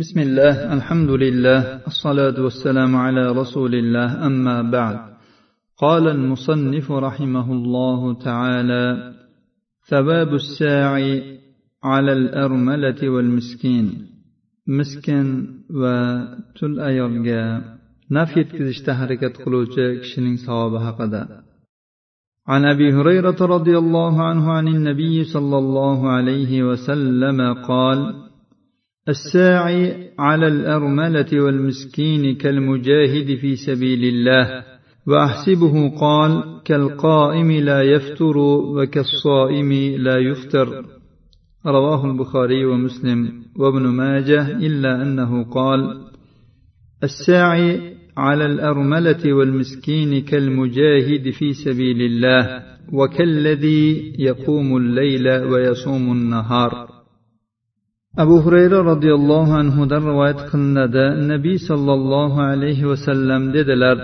بسم الله الحمد لله الصلاة والسلام على رسول الله أما بعد قال المصنف رحمه الله تعالى ثواب الساعي على الأرملة والمسكين مسكن وتل أيرجا نفي يتكزشت حركة خلوجة كشنين صواب هقدا عن أبي هريرة رضي الله عنه عن النبي صلى الله عليه وسلم قال الساعي على الأرملة والمسكين كالمجاهد في سبيل الله. وأحسبه قال كالقائم لا يفتر وكالصائم لا يفتر. رواه البخاري ومسلم. وابن ماجه إلا أنه قال الساعي على الأرملة والمسكين كالمجاهد في سبيل الله وكالذي يقوم الليل ويصوم النهار. Abu hurayra roziyallohu anhudan rivoyat qilinadi. Nabiy sollallohu alayhi vasallam dedilar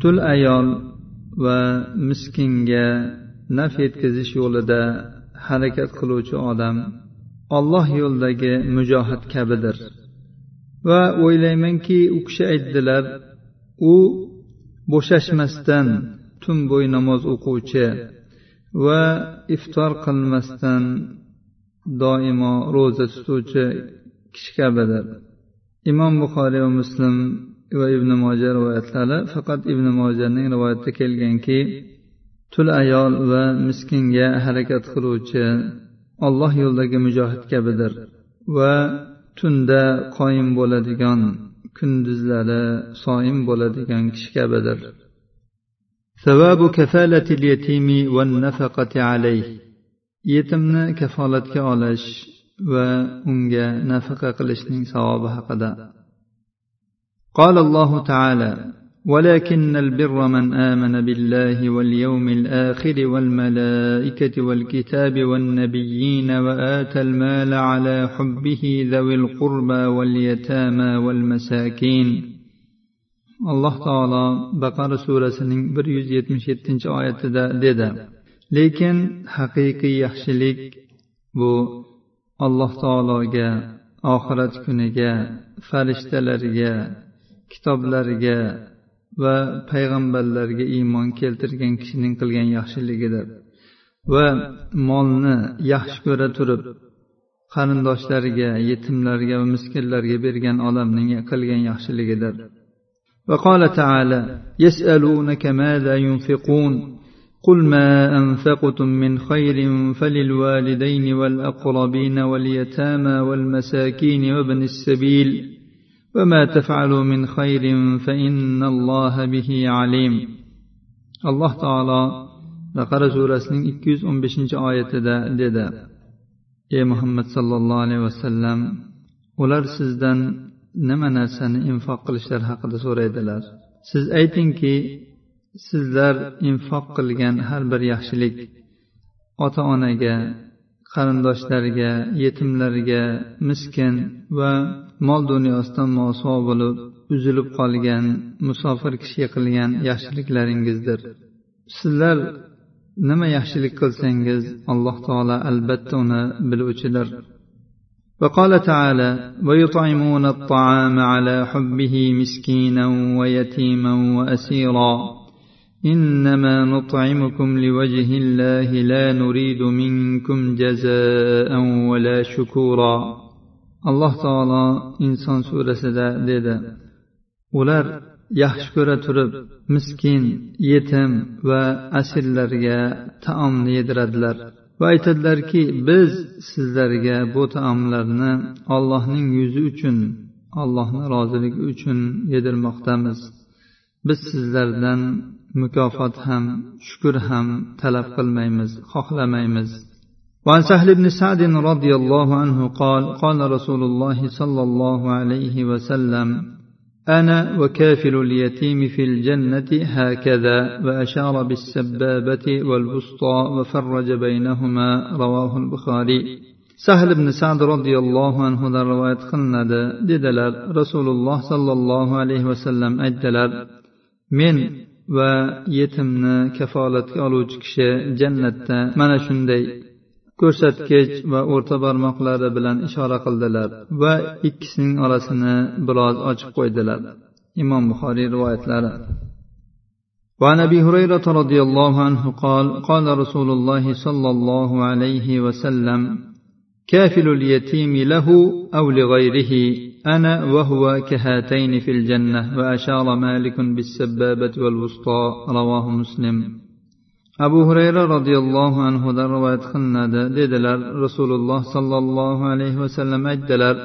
tul ayol va miskinga naf yetkazish yo'lida harakat qiluvchi odam olloh yo'lidagi mujohid kabidir. Va o'ylaymanki u kishi aytdilar u bo'shashmasdan tun bo'yi namoz o'quvchi va iftor qilmasdan doimo ro'za tutuvchi kishi kabidir imom buxoriy va muslim va ibn moja rivoyatlari faqat ibn mojaning rivoyatida kelganki tul ayol va miskinga harakat qiluvchi olloh yo'lidagi mujohid kabidir va tunda qoyim bo'ladigan kunduzlari soim bo'ladigan kishi kabidir ثواب كفالة اليتيم والنفقة عليه yetimni kafolatga olish va unga nafaqa qilishning savobi haqida قال الله تعالى ولكن البر من آمن بالله واليوم الآخر والملائكة والكتاب والنبيين وآتى المال على حبه ذوي القربى واليتامى والمساكين الله تعالى بقر سورة 177 آية ده, ده, ده. lekin haqiqiy yaxshilik bu alloh taologa oxirat kuniga farishtalarga kitoblariga va payg'ambarlarga iymon keltirgan kishining qilgan yaxshiligidir va molni yaxshi ko'ra turib qarindoshlariga yetimlarga va miskinlarga bergan odamning qilgan yaxshiligidir وقال تعالى يسألونك ماذا ينفقون قل ما أنفقتم من خير فللوالدين والأقربين واليتامى والمساكين وابن السبيل وما تفعلوا من خير فإن الله به عليم الله تعالى بقرة سورة 215 آية دا يا محمد صلى الله عليه وسلم ular sizdan nima narsani infoq qilishlari دلار so'raydilar? Siz aytingki sizlar infoq qilgan har bir yaxshilik ota onaga qarindoshlarga yetimlarga miskin va mol dunyosidan mosuvo bo'lib uzilib qolgan musofir kishiga qilgan yaxshiliklaringizdir sizlar nima yaxshilik qilsangiz alloh taolo albatta uni biluvchidir وقال تعالى ويطعمون الطعام على حبه مسكينا ويتيما واسيرا انما نطعمكم لوجه الله لا نريد منكم جزاء ولا شكورا alloh taolo inson surasida dedi ular yaxshi ko'ra turib miskin yetim va asirlarga taomni yediradilar va aytadilarki biz sizlarga bu taomlarni allohning yuzi uchun allohni roziligi uchun yedirmoqdamiz biz sizlardan mukofot ham shukur ham talab qilmaymiz xohlamaymiz. وعن سهل بن سعد رضي الله عنه قال قال رسول الله صلى الله عليه وسلم أنا وكافل اليتيم في الجنة هكذا وأشار بالسبابة والبسطى وفرج بينهما رواه البخاري سهل بن سعد رضي الله عنه ذا رواية خلند دلال رسول الله صلى الله عليه وسلم أجدلال من va yetimni kafolatga oluvchi kishi jannatda mana shunday ko'rsatkich va o'rta barmoqlari bilan ishora qildilar va ikkisining orasini biroz ochib qo'ydilar imom buxoriy rivoyatlari وعن ابي هريره رضي الله عنه قال قال رسول الله صلى الله عليه وسلم كافل اليتيم له او لغيره انا وهو كهاتين في الجنه واشار مالك بالسبابه والوسطى رواه مسلم abu hurayra roziyallohu anhudan rivoyat qilinadi dedilar rasululloh sollallohu alayhi vasallam aytdilar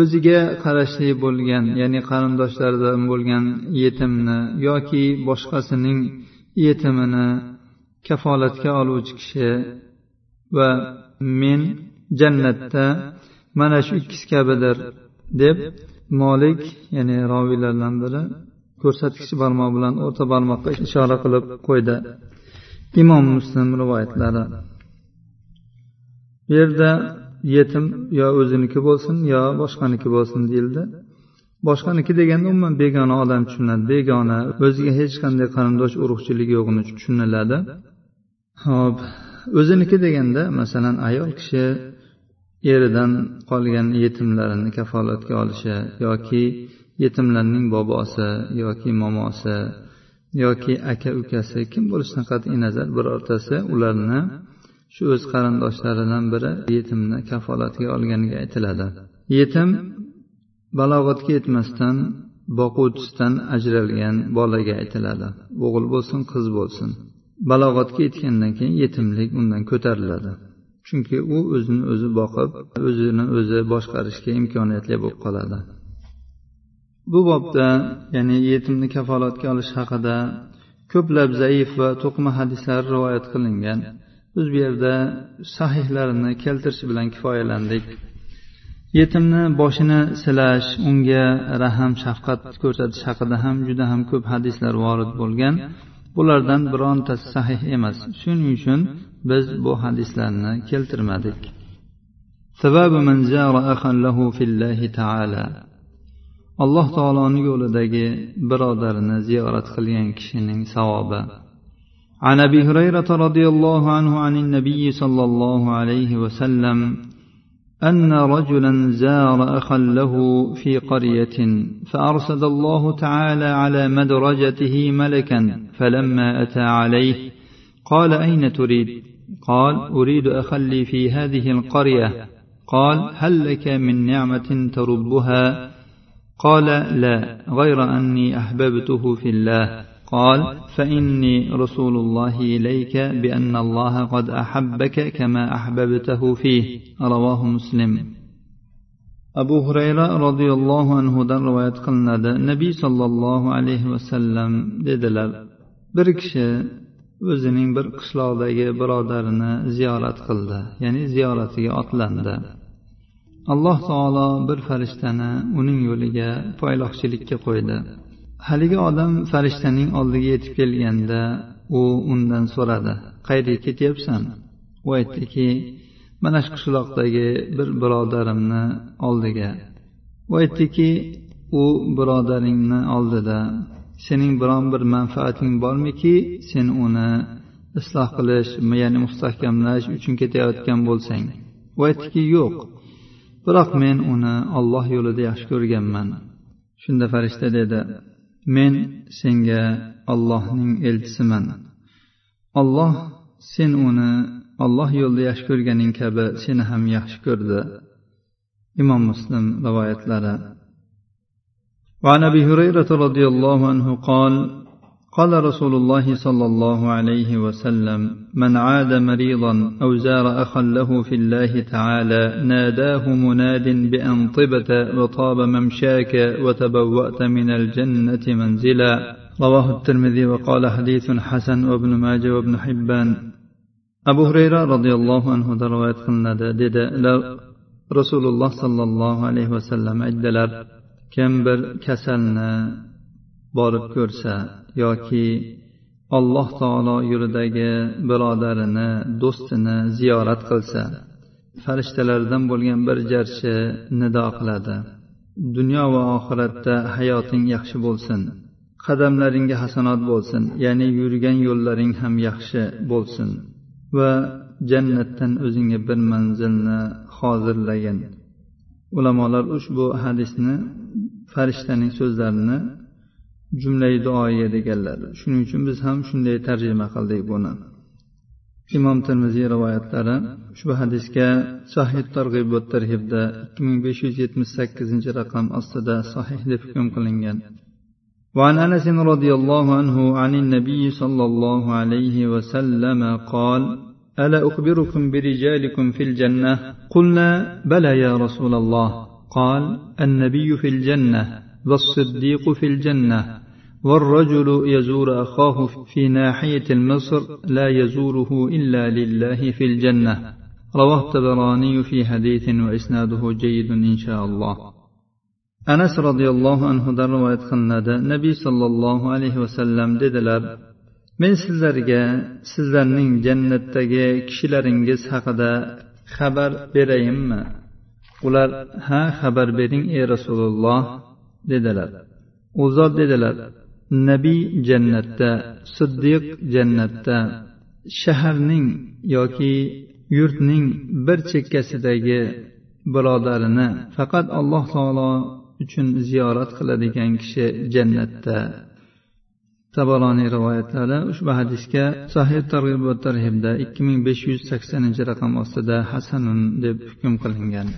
o'ziga qarashli bo'lgan ya'ni qarindoshlaridan bo'lgan yetimni yoki boshqasining yetimini kafolatga oluvchi kishi va men jannatda mana shu ikkisi kabidir deb molik ya'ni roviylardan biri ko'rsatkichi barmoq bilan o'rta barmoqqa ishora qilib qo'ydi. Imom muslim rivoyatlari. Bu yerda yetim yo o'ziniki bo'lsin yo boshqaniki bo'lsin deyildi. Boshqaniki deganda umuman begona odam tushuniladi. Begona o'ziga hech qanday qarindosh urug'chiligi yo'qini tushuniladi. Hop o'ziniki deganda masalan ayol kishi eridan qolgan yetimlarini kafolatga olishi yoki yetimlarning bobosi yoki momosi yoki aka ukasi kim bo'lishidan qat'iy nazar birortasi ularni shu o'z qarindoshlaridan biri yetimni kafolatga olganiga aytiladi. Yetim balog'atga yetmasdan boquvchisidan ajralgan bolaga aytiladi. O'g'il bo'lsin qiz bo'lsin. Balog'atga yetgandan keyin yetimlik undan ko'tariladi. Chunki u o'zini o'zi boqib o'zini o'zi boshqarishga imkoniyatli bo'lib qoladi. Bu bobda ya'ni yetimni kafolatga olish haqida ko'plab zaif va to'qima hadislar rivoyat qilingan. Biz bu yerda sahihlarini keltirish bilan kifoyalandik. Yetimni boshini silash unga rahm shafqat ko'rsatish haqida ham juda ham ko'p hadislar vorid bo'lgan. Bulardan birontasi sahih emas. Shuning uchun biz bu hadislarni keltirmadik. Alloh taoloni yo'lidagi birodarini ziyorat qilgan kishining savobi. عن ابي هريره رضي الله عنه عن النبي صلى الله عليه وسلم ان رجلا زار اخا له في قريه فارسل الله تعالى على مدرجته ملكا فلما اتى عليه قال اين تريد قال أريد اخا لي في هذه القرية. قال هل لك من نعمة تربها؟ قال لا غير أني أحببته في الله. قال فإني رسول الله إليك بأن الله قد أحبك كما أحببته فيه. رواه مسلم. abu hurayra roziyallohu anhudan rivoyat qilinadi nabiy sollallohu alayhi vasallam dedilar bir kishi o'zining bir qishloqdagi birodarini ziyorat qildi ya'ni ziyoratiga otlandi. Alloh taolo bir farishtani uning yo'liga poyloqchilikka qo'ydi. Haligi odam farishtaning oldiga yetib kelganda u undan so'radi qayerga ketyapsan? U aytdiki mana shu qishloqdagi bir birodarimni oldiga. U aytdiki u birodaringni oldida sening biron bir manfaating bormiki sen uni isloh qilish ya'ni mustahkamlash uchun ketayotgan bo'lsang. U aytdiki yo'q. Biroq men uni olloh yo'lida yaxshi ko'rganman. Shunda farishta dedi men senga ollohning elchisiman. Olloh sen uni olloh yo'lida yaxshi ko'rganing kabi seni ham yaxshi ko'rdi. Imom muslim rivoyatlari وعن أبي هريرة رضي الله عنه قال قال رسول الله صلى الله عليه وسلم من عاد مريضا أو زار اخا له في الله تعالى ناداه مناد بأن طبت وطاب ممشاك وتبوأت من الجنة منزلا رواه الترمذي وقال حديث حسن وابن ماجه وابن حبان. abu hurayra roziyallohu anhudan rivoyat qilinadi dedi rasululloh sollallohu alayhi vasallam aytdilar kim bir kasalni borib ko'rsa yoki alloh taolo yo'lidagi birodarini do'stini ziyorat qilsa farishtalardan bo'lgan bir jarchi nido qiladi. Dunyo va oxiratda hayoting yaxshi bo'lsin. Qadamlaringga hasanot bo'lsin ya'ni yurgan yo'llaring ham yaxshi bo'lsin. Va jannatdan o'zingga bir manzilni hozirlagin. Ulamolar ushbu hadisni farishtaning so'zlarini jumlai duoya deganlar shuning uchun biz ham shunday tarjima qildik buni imom termiziy rivoyatlari ushbu hadisga sahih targ'ib va tarhibda ikki ming besh yuz yetmish sakkizinchi raqam ostida sahih deb hukm qilingan وعن انس رضي الله عنه عن النبي صلى الله عليه وسلم قال الا اخبركم برجالكم في الجنه قلنا بلى يا رسول الله قال النبي في الجنه والصديق في الجنه والرجل يزور اخاه في ناحيه المصر لا يزوره الا لله في الجنه رواه الطبراني في حديث واسناده جيد ان شاء الله anas roziyallohu anhudan rivoyat qilinadi nabiy sollallohu alayhi vasallam dedilar men sizlarga sizlarning jannatdagi kishilaringiz haqida xabar berayinmi Ular ha xabar bering ey rasululloh dedilar. U zot dedilar nabiy jannatda siddiq jannatda shaharning yoki yurtning bir chekkasidagi birodarini faqat alloh taolo uchun ziyorat qiladigan kishi jannatda. Tabaroniy rivoyatlari ushbu hadisga sahih targ'ibot va tarhibda ikki ming besh yuz saksoninchi raqam ostida hasanun deb hukm qilingan.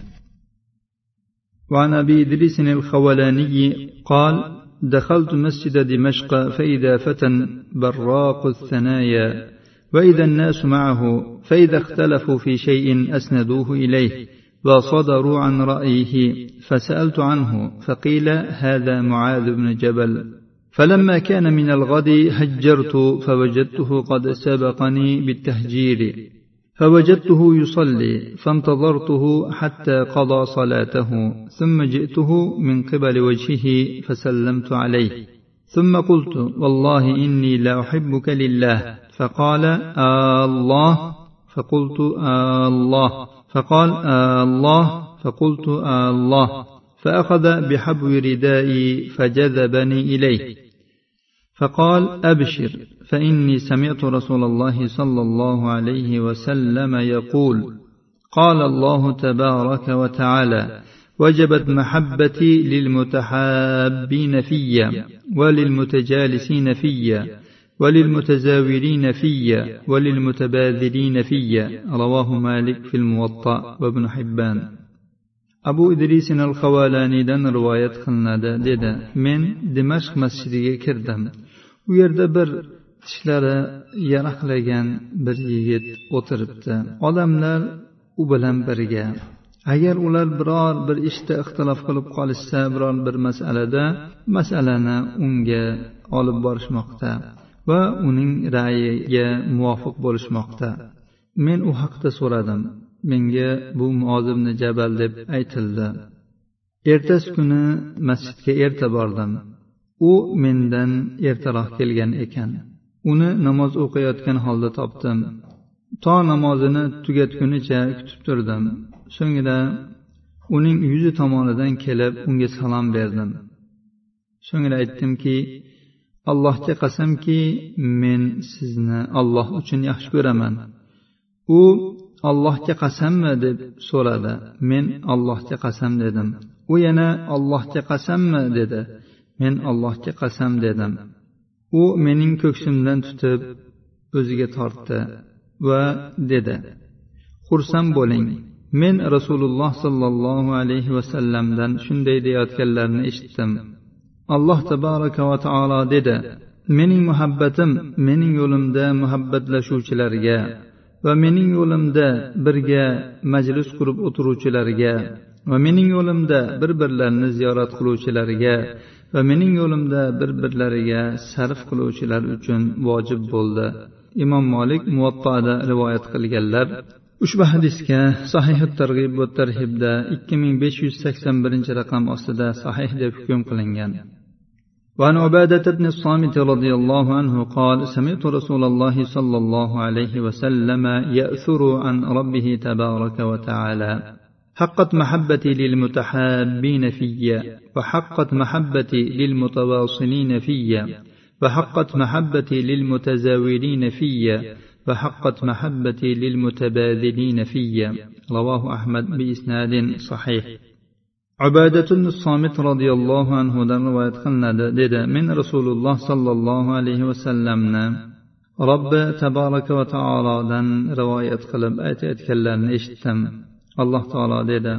وعن أبي إدريس الخولاني قال دخلت مسجد دمشق فإذا فتى براق الثنايا وإذا الناس معه فإذا اختلفوا في شيء أسندوه إليه وصدروا عن رأيه فسألت عنه فقيل هذا معاذ بن جبل. فلما كان من الغد هجرت فوجدته قد سبقني بالتهجير. فوجدته يصلي فانتظرته حتى قضى صلاته ثم جئته من قبل وجهه فسلمت عليه. ثم قلت والله إني لأحبك لله. فقال آه الله. فقلت آه الله. فقال آه الله. فقلت آه الله. فأخذ بحبو ردائي فجذبني إليه. فقال أبشر. فإني سمعت رسول الله صلى الله عليه وسلم يقول قال الله تبارك وتعالى وجبت محبتي للمتحابين في وللمتجالسين في وللمتزاورين في وللمتباذلين في. رواه مالك في الموطأ وابن حبان. abu idrisin al havolaniydan rivoyat qilinadi dedi men dimashq masjidiga kirdim u yerda bir tishlari yaraqlagan bir yigit o'tiribdi. Odamlar u bilan birga. Agar ular biror bir ishda ixtilof qilib qolishsa biror bir masalada masalani unga olib borishmoqda va uning ra'yiga muvofiq bo'lishmoqda. Men u haqda so'radim. Menga bu muozimni jabal deb aytildi. Ertasi kuni masjidga erta bordim. U mendan ertaroq kelgan ekan. Uni namoz o'qiyotgan holda topdim. To namozini tugatgunicha kutib turdim. So'ngra uning yuzi tomonidan kelib unga salom berdim. So'ngra aytdimki allohga qasamki men sizni alloh uchun yaxshi ko'raman. U allohga qasammi deb so'radi. Men allohga qasam dedim. U yana allohga qasammi dedi. Men allohga qasam dedim. U mening ko'ksimdan tutib o'ziga tortdi va dedi xursand bo'ling. Men rasululloh sollallohu alayhi vasallamdan shunday deyayotganlarini eshitdim. Alloh taboraka va taolo dedi mening muhabbatim mening yo'limda muhabbatlashuvchilarga va mening yo'limda birga majlis qurib o'tiruvchilarga va mening yo'limda bir birlarini ziyorat qiluvchilarga va mening yo'limda bir birlariga sarf qiluvchilar uchun vojib bo'ldi imom molik muvattoda rivoyat qilganlar ushbu hadisga sahih targ'ib va tarhibda ikki ming besh yuz sakson birinchi raqam ostida sahih deb hukm qilingan وعن عبادة بن الصامت رضي الله عنه قال سمعت رسول الله صلى الله عليه وسلم يأثر عن ربه تبارك وتعالى حقت محبتي للمتحابين في وحقت محبتي للمتواصلين في وحقت محبتي للمتزاورين في وحقت محبتي للمتباذلين في. رواه أحمد بإسناد صحيح. عبادة الصامت رضي الله عنه در رواية قلنا من رسول الله صلى الله عليه وسلم رب تبارك وتعالى دن رواية قلب آيات اتكلم اشتم. alloh taolo dedi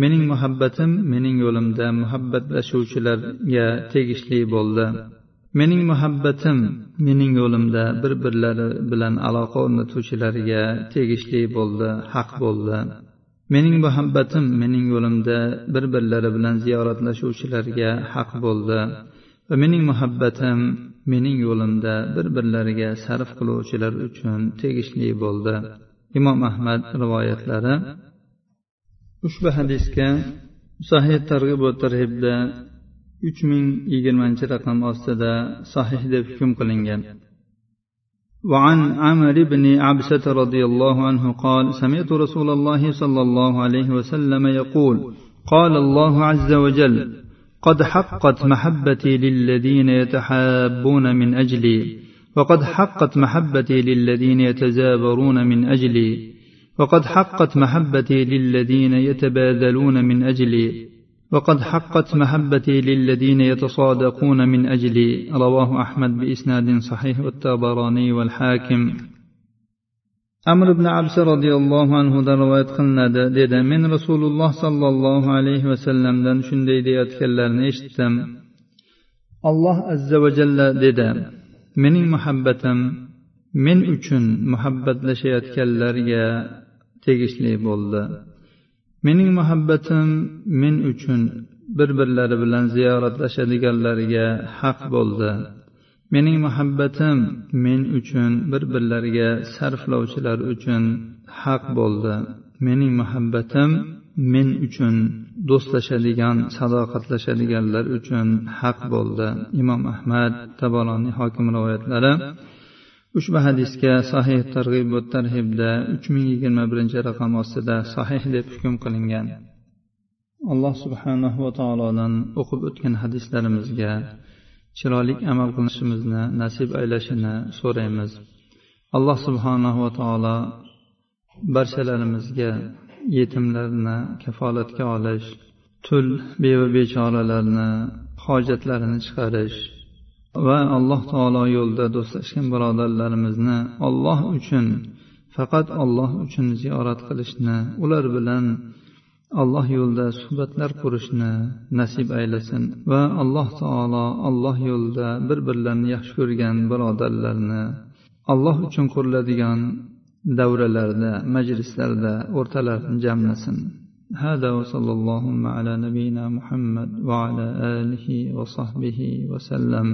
mening muhabbatim mening yo'limda muhabbatlashuvchilarga tegishli bo'ldi. Mening muhabbatim mening yo'limda bir birlari bilan aloqa o'rnatuvchilarga tegishli bo'ldi haq bo'ldi. Mening muhabbatim mening yo'limda bir birlari bilan ziyoratlashuvchilarga haq bo'ldi. Va mening muhabbatim mening yo'limda bir birlariga sarf qiluvchilar uchun tegishli bo'ldi. Imom ahmad rivoyatlari ushbu hadisga sahih targ'ib va tarhibda uch ming yigirmanchi raqam ostida sahih deb hukm qilingan وعن عمر بن عبسة رضي الله عنه قال سمعت رسول الله صلى الله عليه وسلم يقول قال الله عز وجل قد حقت محبتي للذين يتحابون من أجلي وقد حقت محبتي للذين يتزابرون من أجلي وقد حقت محبتي للذين يتبادلون من أجلي. وقد حقت محبتي للذين يتصادقون من أجلي. رواه أحمد بإسناد صحيح والتابراني والحاكم. أمر بن عبس رضي الله عنه در روايت قلنا ديدا من رسول الله صلى الله عليه وسلم دن شندي ديات كلارن إشتم. الله عز وجل ديدا من محبتم من أجن محبت لشيات كلار tegishli bo'ldi. Mening muhabbatim men uchun bir birlari bilan ziyoratlashadiganlarga haq bo'ldi. Mening muhabbatim men uchun bir birlariga sarflovchilar uchun haq bo'ldi. Mening muhabbatim men uchun do'stlashadigan sadoqatlashadiganlar uchun haq bo'ldi. Imom ahmad taboloniy hokim rivoyatlari ushbu hadisga sahih targ'ib va tarhibda uch ming yigirma birinchi raqam ostida sahih deb hukm qilingan. Alloh subhanahu va taolodan o'qib o'tgan hadislarimizga chiroyli amal qilishimizni nasib aylashini so'raymiz. Alloh subhanahu va taolo barchalarimizga yetimlarni kafolatga olish tul beva bechoralarni hojatlarini chiqarish va alloh taolo yo'lida do'stlashgan birodarlarimizni olloh uchun faqat olloh uchun ziyorat qilishni ular bilan alloh yo'lida suhbatlar qurishni nasib aylasin va alloh taolo alloh yo'lida bir birlarini yaxshi ko'rgan birodarlarni alloh uchun quriladigan davralarda majlislarda o'rtalarini jamlasin هذا وصلى اللهم على نبينا محمد وعلى آله وصحبه وسلم